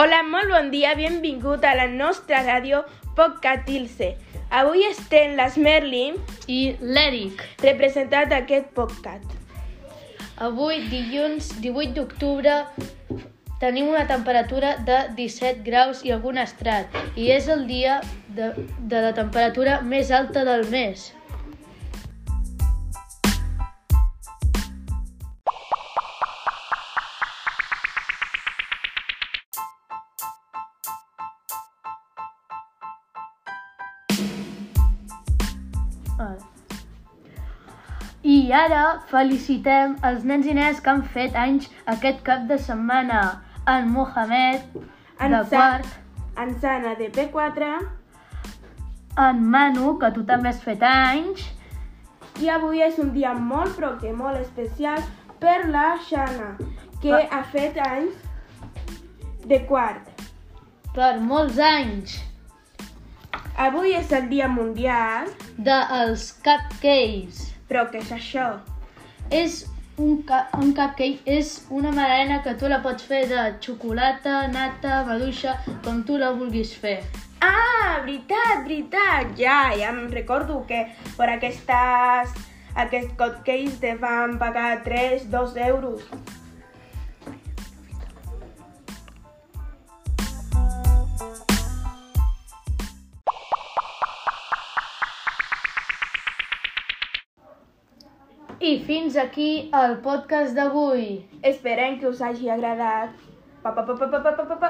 Hola, molt bon dia, benvingut a la nostra ràdio Podcatilse. Avui estem les Merlin i l'Eric. representat aquest podcast. Avui, dilluns 18 d'octubre, tenim una temperatura de 17 graus i algun estrat i és el dia de, de la temperatura més alta del mes. I ara felicitem els nens i nenes que han fet anys aquest cap de setmana. En Mohamed, En de quart, En Sana, de P4, en Manu, que tu també has fet anys, i avui és un dia molt, però que molt especial per la Xana, que Va- ha fet anys de quart. per molts anys, Avui és el dia mundial, dels cupcakes. però què és això? És un, un cupcake és una merena que tu la pots fer de xocolata, nata, maduixa, com tu la vulguis fer. Ah, veritat, veritat, ja, ja em recordo que per aquestes, aquests cupcakes te van pagar 3, 2 euros. I fins aquí el podcast d'avui. Esperem que us hagi agradat. Pa, pa, pa, pa, pa, pa, pa.